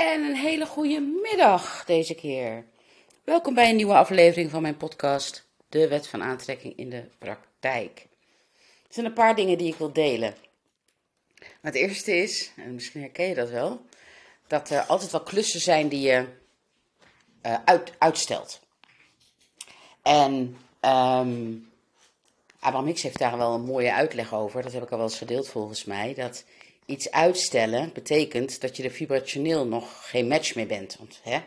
En een hele goede middag deze keer. Welkom bij een nieuwe aflevering van mijn podcast De Wet van Aantrekking in de Praktijk. Er zijn een paar dingen die ik wil delen. het eerste is, en misschien herken je dat wel, dat er altijd wel klussen zijn die je uh, uit, uitstelt. En um, Abraham Hicks heeft daar wel een mooie uitleg over. Dat heb ik al wel eens gedeeld volgens mij. Dat iets uitstellen betekent dat je er vibrationeel nog geen match mee bent. Want hè,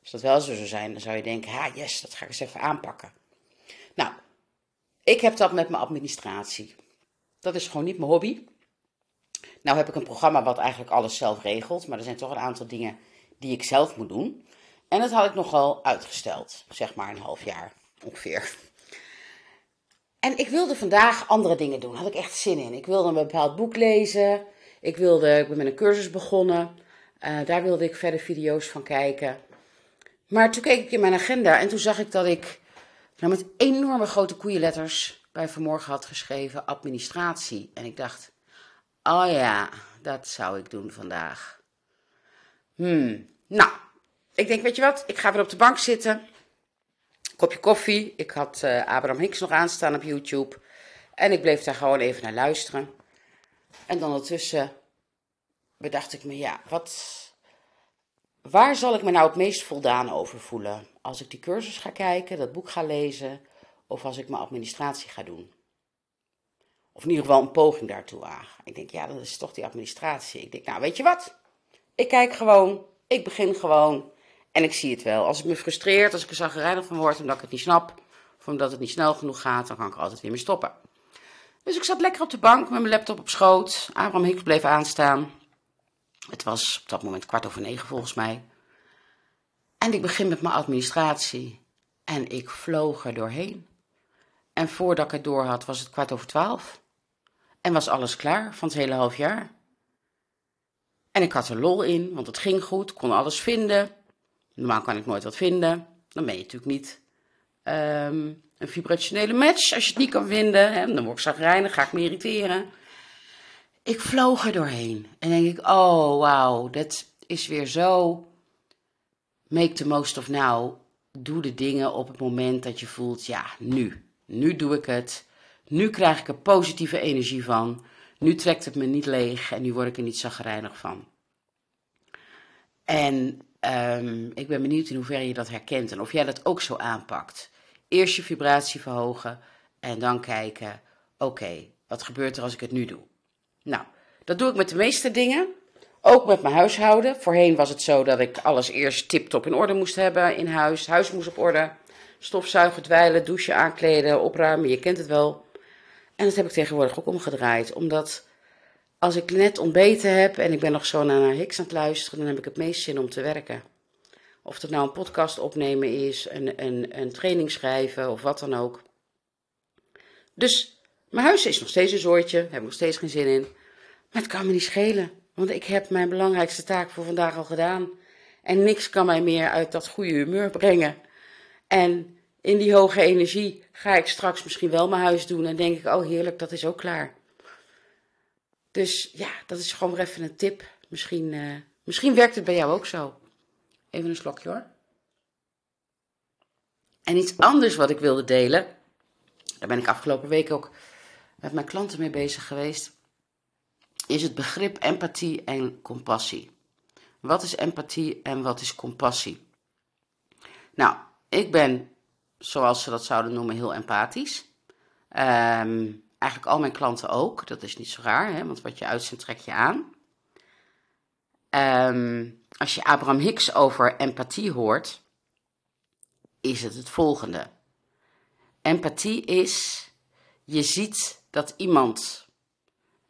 als dat wel zo zou zijn, dan zou je denken: ha, yes, dat ga ik eens even aanpakken. Nou, ik heb dat met mijn administratie. Dat is gewoon niet mijn hobby. Nou heb ik een programma wat eigenlijk alles zelf regelt, maar er zijn toch een aantal dingen die ik zelf moet doen. En dat had ik nogal uitgesteld, zeg maar een half jaar ongeveer. En ik wilde vandaag andere dingen doen, had ik echt zin in. Ik wilde een bepaald boek lezen. Ik, wilde, ik ben met een cursus begonnen. Uh, daar wilde ik verder video's van kijken. Maar toen keek ik in mijn agenda en toen zag ik dat ik nou, met enorme grote koeienletters bij vanmorgen had geschreven administratie. En ik dacht, oh ja, dat zou ik doen vandaag. Hmm, nou, ik denk, weet je wat, ik ga weer op de bank zitten. Kopje koffie. Ik had uh, Abraham Hicks nog aanstaan op YouTube. En ik bleef daar gewoon even naar luisteren. En dan ondertussen bedacht ik me, ja, wat, waar zal ik me nou het meest voldaan over voelen? Als ik die cursus ga kijken, dat boek ga lezen, of als ik mijn administratie ga doen? Of in ieder geval een poging daartoe aan. Ik denk, ja, dat is toch die administratie. Ik denk, nou, weet je wat? Ik kijk gewoon, ik begin gewoon en ik zie het wel. Als ik me frustreert, als ik er zagrijnig van word omdat ik het niet snap, of omdat het niet snel genoeg gaat, dan kan ik er altijd weer mee stoppen. Dus ik zat lekker op de bank met mijn laptop op schoot. Abraham Hicks bleef aanstaan. Het was op dat moment kwart over negen volgens mij. En ik begin met mijn administratie. En ik vloog er doorheen. En voordat ik het door had, was het kwart over twaalf. En was alles klaar van het hele half jaar. En ik had er lol in, want het ging goed, kon alles vinden. Normaal kan ik nooit wat vinden. Dan ben je natuurlijk niet um, een vibrationele match. Als je het niet kan vinden, hè, dan word ik zagrijnig, ga ik me irriteren. Ik vloog er doorheen. En denk ik, oh wauw, dat is weer zo. Make the most of now. Doe de dingen op het moment dat je voelt, ja, nu. Nu doe ik het. Nu krijg ik er positieve energie van. Nu trekt het me niet leeg en nu word ik er niet zagrijnig van. En um, ik ben benieuwd in hoeverre je dat herkent en of jij dat ook zo aanpakt. Eerst je vibratie verhogen en dan kijken, oké, wat gebeurt er als ik het nu doe? Nou, dat doe ik met de meeste dingen. Ook met mijn huishouden. Voorheen was het zo dat ik alles eerst tip-top in orde moest hebben in huis. Huis moest op orde. Stofzuigen, dweilen, douchen, aankleden, opruimen. Je kent het wel. En dat heb ik tegenwoordig ook omgedraaid. Omdat als ik net ontbeten heb en ik ben nog zo naar Hicks aan het luisteren, dan heb ik het meest zin om te werken. Of het nou een podcast opnemen is, een, een, een training schrijven of wat dan ook. Dus mijn huis is nog steeds een zoortje, heb ik nog steeds geen zin in. Maar het kan me niet schelen, want ik heb mijn belangrijkste taak voor vandaag al gedaan. En niks kan mij meer uit dat goede humeur brengen. En in die hoge energie ga ik straks misschien wel mijn huis doen en denk ik, oh heerlijk, dat is ook klaar. Dus ja, dat is gewoon even een tip. Misschien, uh, misschien werkt het bij jou ook zo. Even een slokje hoor. En iets anders wat ik wilde delen, daar ben ik afgelopen week ook met mijn klanten mee bezig geweest, is het begrip empathie en compassie. Wat is empathie en wat is compassie? Nou, ik ben, zoals ze dat zouden noemen, heel empathisch. Um, Eigenlijk al mijn klanten ook. Dat is niet zo raar, hè? want wat je uitzendt trek je aan. Um, als je Abraham Hicks over empathie hoort, is het het volgende. Empathie is, je ziet dat iemand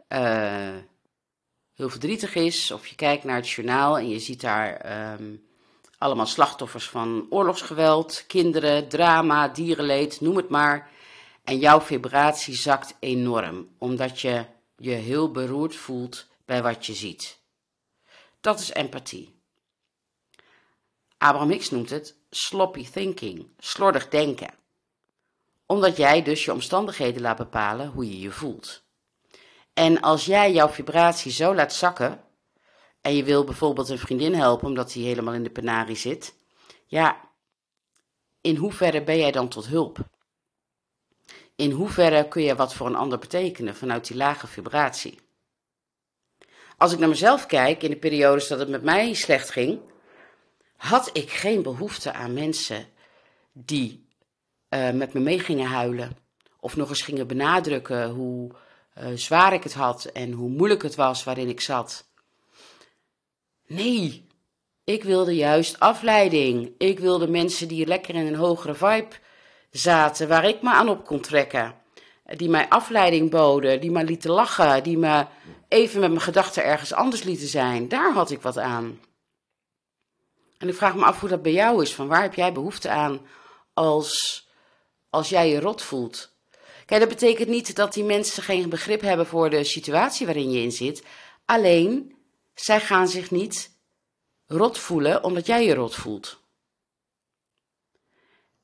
uh, heel verdrietig is, of je kijkt naar het journaal en je ziet daar um, allemaal slachtoffers van oorlogsgeweld, kinderen, drama, dierenleed, noem het maar. En jouw vibratie zakt enorm, omdat je je heel beroerd voelt bij wat je ziet. Dat is empathie. Abraham Hicks noemt het sloppy thinking, slordig denken. Omdat jij dus je omstandigheden laat bepalen hoe je je voelt. En als jij jouw vibratie zo laat zakken, en je wil bijvoorbeeld een vriendin helpen omdat die helemaal in de penarie zit, ja, in hoeverre ben jij dan tot hulp? In hoeverre kun je wat voor een ander betekenen vanuit die lage vibratie? Als ik naar mezelf kijk, in de periodes dat het met mij slecht ging, had ik geen behoefte aan mensen die uh, met me mee gingen huilen. Of nog eens gingen benadrukken hoe uh, zwaar ik het had en hoe moeilijk het was waarin ik zat. Nee, ik wilde juist afleiding. Ik wilde mensen die lekker in een hogere vibe zaten, waar ik me aan op kon trekken. Die mij afleiding boden, die me lieten lachen, die me even met mijn gedachten ergens anders lieten zijn. Daar had ik wat aan. En ik vraag me af hoe dat bij jou is. Van waar heb jij behoefte aan als, als jij je rot voelt? Kijk, dat betekent niet dat die mensen geen begrip hebben voor de situatie waarin je in zit. Alleen, zij gaan zich niet rot voelen omdat jij je rot voelt.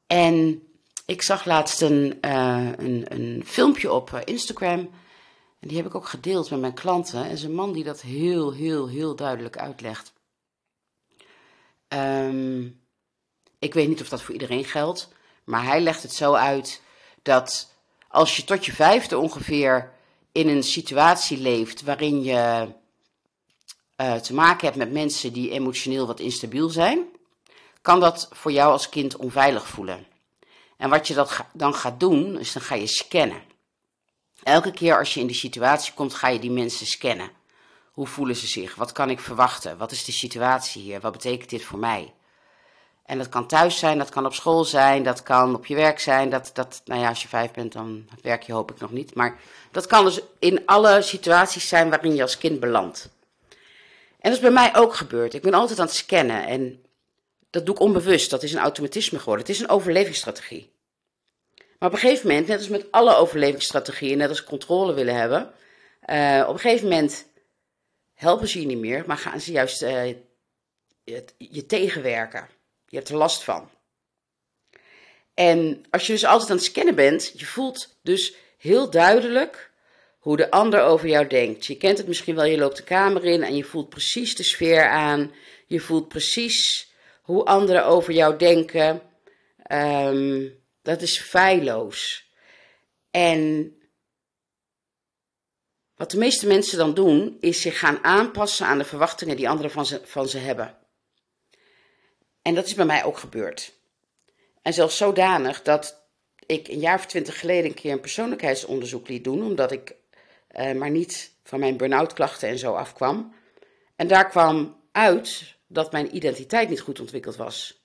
En ik zag laatst een, uh, een, een filmpje op eh, Instagram. En die heb ik ook gedeeld met mijn klanten. En is een man die dat heel, heel, heel duidelijk uitlegt. Um, ik weet niet of dat voor iedereen geldt. Maar hij legt het zo uit dat als je tot je vijfde ongeveer in een situatie leeft waarin je uh, te maken hebt met mensen die emotioneel wat instabiel zijn, kan dat voor jou als kind onveilig voelen. En wat je dat dan gaat doen, is dan ga je scannen. Elke keer als je in die situatie komt, ga je die mensen scannen. Hoe voelen ze zich? Wat kan ik verwachten? Wat is de situatie hier? Wat betekent dit voor mij? En dat kan thuis zijn, dat kan op school zijn, dat kan op je werk zijn. Dat, dat, nou ja, als je vijf bent, dan werk je hoop ik nog niet. Maar dat kan dus in alle situaties zijn waarin je als kind belandt. En dat is bij mij ook gebeurd. Ik ben altijd aan het scannen en dat doe ik onbewust. Dat is een automatisme geworden. Het is een overlevingsstrategie. Maar op een gegeven moment, net als met alle overlevingsstrategieën, net als controle willen hebben, uh, op een gegeven moment helpen ze je niet meer, maar gaan ze juist uh, je, je tegenwerken. Je hebt er last van. En als je dus altijd aan het scannen bent, je voelt dus heel duidelijk hoe de ander over jou denkt. Je kent het misschien wel, je loopt de kamer in en je voelt precies de sfeer aan. Je voelt precies hoe anderen over jou denken. Um, dat is feilloos. En wat de meeste mensen dan doen, is zich gaan aanpassen aan de verwachtingen die anderen van ze, van ze hebben. En dat is bij mij ook gebeurd. En zelfs zodanig dat ik een jaar of twintig geleden een keer een persoonlijkheidsonderzoek liet doen, omdat ik uh, maar niet van mijn burn-out klachten en zo afkwam. En daar kwam uit dat mijn identiteit niet goed ontwikkeld was.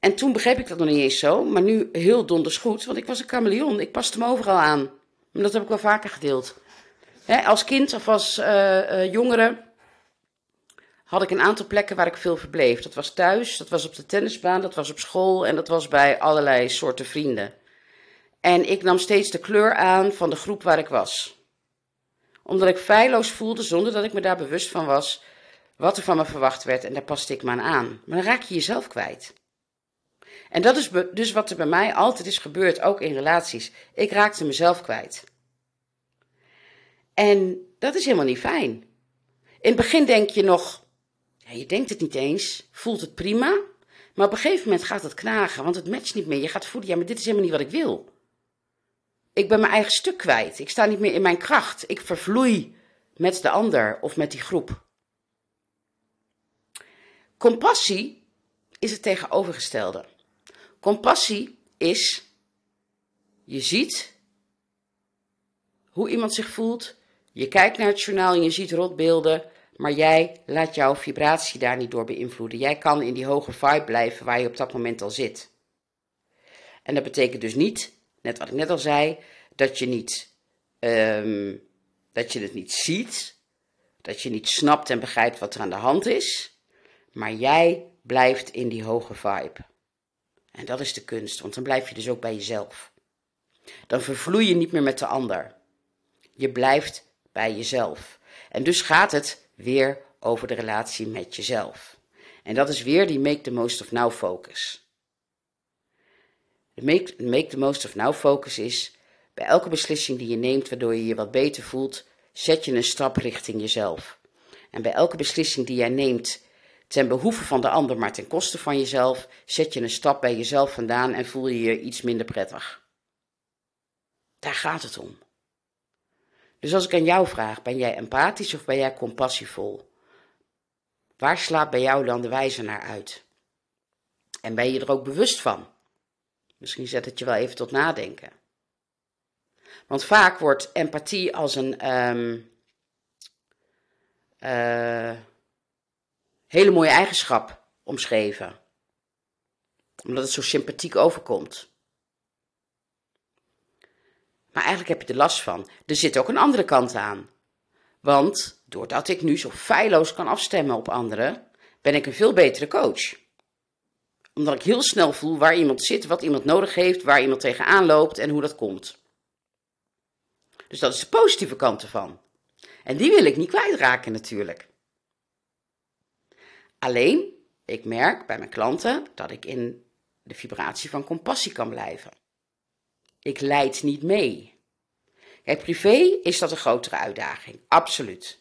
En toen begreep ik dat nog niet eens zo, maar nu heel donders goed, want ik was een chameleon. Ik paste me overal aan. En dat heb ik wel vaker gedeeld. als kind of als uh, uh, jongere had ik een aantal plekken waar ik veel verbleef. Dat was thuis, dat was op de tennisbaan, dat was op school en dat was bij allerlei soorten vrienden. En ik nam steeds de kleur aan van de groep waar ik was. Omdat ik feilloos voelde, zonder dat ik me daar bewust van was, wat er van me verwacht werd en daar paste ik me aan aan. Maar dan raak je jezelf kwijt. En dat is dus wat er bij mij altijd is gebeurd, ook in relaties. Ik raakte mezelf kwijt. En dat is helemaal niet fijn. In het begin denk je nog, ja, je denkt het niet eens, voelt het prima, maar op een gegeven moment gaat het knagen, want het matcht niet meer. Je gaat voelen, ja, maar dit is helemaal niet wat ik wil. Ik ben mijn eigen stuk kwijt. Ik sta niet meer in mijn kracht. Ik vervloei met de ander of met die groep. Compassie is het tegenovergestelde. Compassie is, je ziet hoe iemand zich voelt, je kijkt naar het journaal en je ziet rotbeelden, maar jij laat jouw vibratie daar niet door beïnvloeden. Jij kan in die hoge vibe blijven waar je op dat moment al zit. En dat betekent dus niet, net wat ik net al zei, dat je, niet, um, dat je het niet ziet, dat je niet snapt en begrijpt wat er aan de hand is, maar jij blijft in die hoge vibe. En dat is de kunst, want dan blijf je dus ook bij jezelf. Dan vervloei je niet meer met de ander. Je blijft bij jezelf. En dus gaat het weer over de relatie met jezelf. En dat is weer die make the most of now focus. De make, make the most of now focus is bij elke beslissing die je neemt waardoor je je wat beter voelt, zet je een stap richting jezelf. En bij elke beslissing die jij neemt ten behoeve van de ander, maar ten koste van jezelf, zet je een stap bij jezelf vandaan en voel je je iets minder prettig. Daar gaat het om. Dus als ik aan jou vraag, ben jij empathisch of ben jij compassievol? Waar slaat bij jou dan de wijze naar uit? En ben je er ook bewust van? Misschien zet het je wel even tot nadenken. Want vaak wordt empathie als een um, uh, hele mooie eigenschap omschreven. Omdat het zo sympathiek overkomt. Maar eigenlijk heb je er last van. Er zit ook een andere kant aan. Want doordat ik nu zo feilloos kan afstemmen op anderen, ben ik een veel betere coach. Omdat ik heel snel voel waar iemand zit, wat iemand nodig heeft, waar iemand tegenaan loopt en hoe dat komt. Dus dat is de positieve kant ervan. En die wil ik niet kwijtraken natuurlijk. Alleen, ik merk bij mijn klanten dat ik in de vibratie van compassie kan blijven. Ik leid niet mee. Kijk, privé is dat een grotere uitdaging. Absoluut.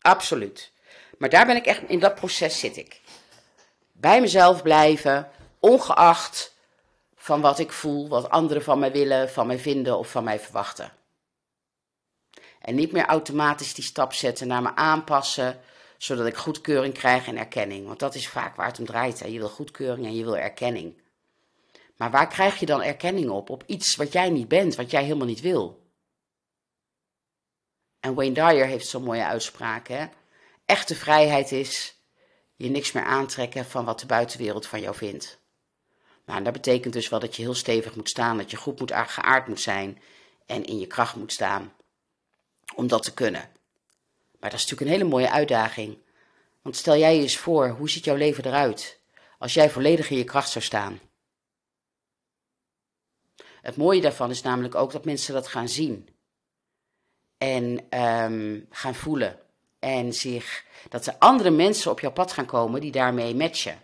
Absoluut. Maar daar ben ik echt, in dat proces zit ik. Bij mezelf blijven, ongeacht van wat ik voel, wat anderen van mij willen, van mij vinden of van mij verwachten. En niet meer automatisch die stap zetten naar me aanpassen, zodat ik goedkeuring krijg en erkenning. Want dat is vaak waar het om draait. Hè. Je wil goedkeuring en je wil erkenning. Maar waar krijg je dan erkenning op? Op iets wat jij niet bent, wat jij helemaal niet wil. En Wayne Dyer heeft zo'n mooie uitspraak. Hè? Echte vrijheid is je niks meer aantrekken van wat de buitenwereld van jou vindt. Nou, dat betekent dus wel dat je heel stevig moet staan, dat je goed moet geaard moet zijn en in je kracht moet staan om dat te kunnen. Maar dat is natuurlijk een hele mooie uitdaging. Want stel jij eens voor, hoe ziet jouw leven eruit als jij volledig in je kracht zou staan? Het mooie daarvan is namelijk ook dat mensen dat gaan zien. En um, gaan voelen. En zich, dat er andere mensen op jouw pad gaan komen die daarmee matchen.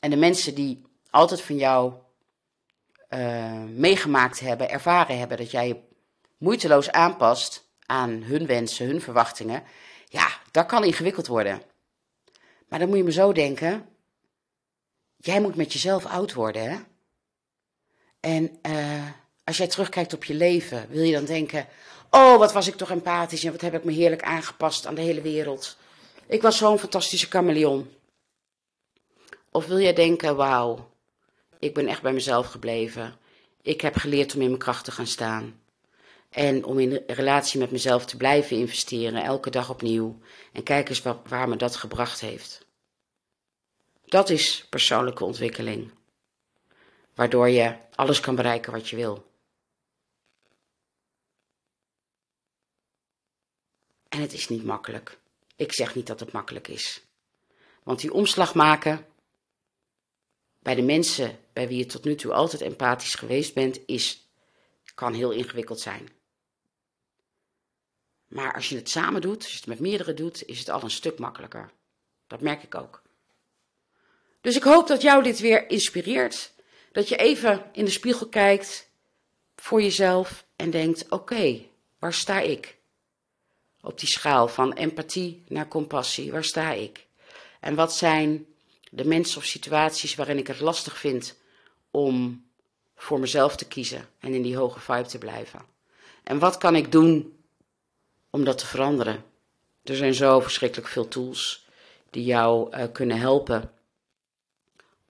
En de mensen die altijd van jou uh, meegemaakt hebben, ervaren hebben dat jij je moeiteloos aanpast aan hun wensen, hun verwachtingen, ja, dat kan ingewikkeld worden. Maar dan moet je me zo denken: jij moet met jezelf oud worden, hè? En uh, als jij terugkijkt op je leven, wil je dan denken: Oh, wat was ik toch empathisch en wat heb ik me heerlijk aangepast aan de hele wereld. Ik was zo'n fantastische chameleon. Of wil jij denken: Wauw, ik ben echt bij mezelf gebleven. Ik heb geleerd om in mijn kracht te gaan staan. En om in relatie met mezelf te blijven investeren, elke dag opnieuw. En kijk eens waar me dat gebracht heeft. Dat is persoonlijke ontwikkeling. Waardoor je alles kan bereiken wat je wil. En het is niet makkelijk. Ik zeg niet dat het makkelijk is. Want die omslag maken bij de mensen bij wie je tot nu toe altijd empathisch geweest bent, is, kan heel ingewikkeld zijn. Maar als je het samen doet, als je het met meerdere doet, is het al een stuk makkelijker. Dat merk ik ook. Dus ik hoop dat jou dit weer inspireert. Dat je even in de spiegel kijkt voor jezelf en denkt: oké, waar sta ik? Op die schaal van empathie naar compassie, waar sta ik? En wat zijn de mensen of situaties waarin ik het lastig vind om voor mezelf te kiezen en in die hoge vibe te blijven? En wat kan ik doen om dat te veranderen. Er zijn zo verschrikkelijk veel tools die jou uh, kunnen helpen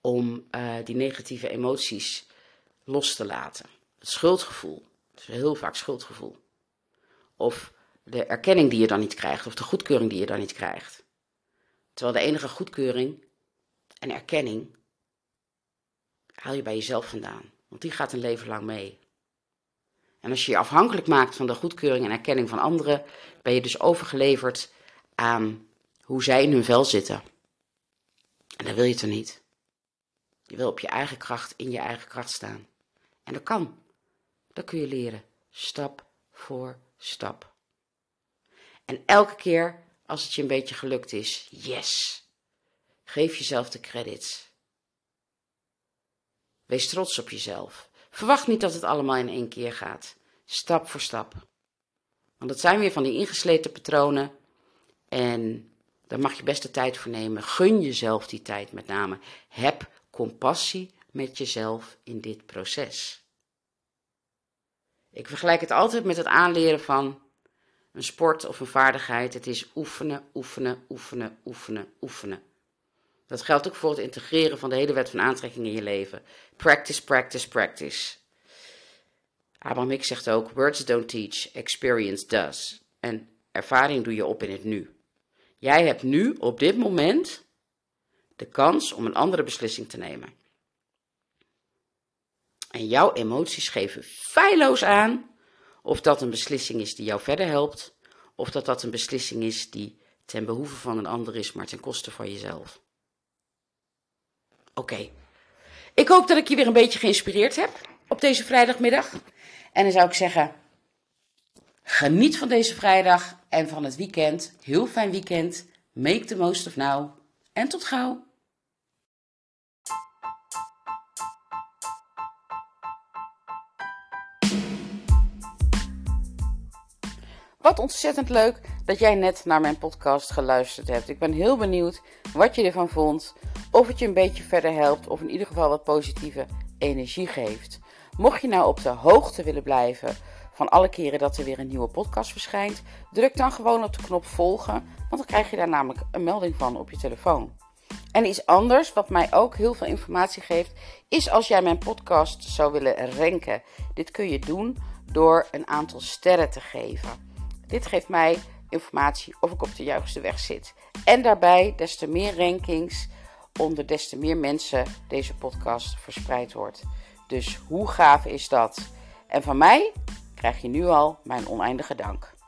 om uh, die negatieve emoties los te laten. Het schuldgevoel, het is heel vaak schuldgevoel. Of de erkenning die je dan niet krijgt, of de goedkeuring die je dan niet krijgt. Terwijl de enige goedkeuring en erkenning haal je bij jezelf vandaan, want die gaat een leven lang mee. En als je je afhankelijk maakt van de goedkeuring en erkenning van anderen, ben je dus overgeleverd aan hoe zij in hun vel zitten. En dat wil je toch niet? Je wil op je eigen kracht, in je eigen kracht staan. En dat kan. Dat kun je leren. Stap voor stap. En elke keer als het je een beetje gelukt is, yes. Geef jezelf de credits. Wees trots op jezelf. Verwacht niet dat het allemaal in één keer gaat. Stap voor stap. Want dat zijn weer van die ingesleten patronen En daar mag je best de tijd voor nemen. Gun jezelf die tijd met name. Heb compassie met jezelf in dit proces. Ik vergelijk het altijd met het aanleren van een sport of een vaardigheid. Het is oefenen, oefenen, oefenen, oefenen, oefenen. Dat geldt ook voor het integreren van de hele wet van aantrekking in je leven. Practice, practice, practice. Abraham Hicks zegt ook: Words don't teach, experience does. En ervaring doe je op in het nu. Jij hebt nu, op dit moment, de kans om een andere beslissing te nemen. En jouw emoties geven feilloos aan of dat een beslissing is die jou verder helpt, of dat dat een beslissing is die ten behoeve van een ander is, maar ten koste van jezelf. Oké. Ik hoop dat ik je weer een beetje geïnspireerd heb op deze vrijdagmiddag. En dan zou ik zeggen, geniet van deze vrijdag en van het weekend. Heel fijn weekend. Make the most of now. En tot gauw. Wat ontzettend leuk dat jij net naar mijn podcast geluisterd hebt. Ik ben heel benieuwd wat je ervan vond. Of het je een beetje verder helpt, of in ieder geval wat positieve energie geeft. Mocht je nou op de hoogte willen blijven van alle keren dat er weer een nieuwe podcast verschijnt, druk dan gewoon op de knop volgen, want dan krijg je daar namelijk een melding van op je telefoon. En iets anders, wat mij ook heel veel informatie geeft, is als jij mijn podcast zou willen ranken. Dit kun je doen door een aantal sterren te geven. Dit geeft mij informatie of ik op de juiste weg zit. En daarbij, des te meer rankings, onder des te meer mensen deze podcast verspreid wordt. Dus hoe gaaf is dat? En van mij krijg je nu al mijn oneindige dank.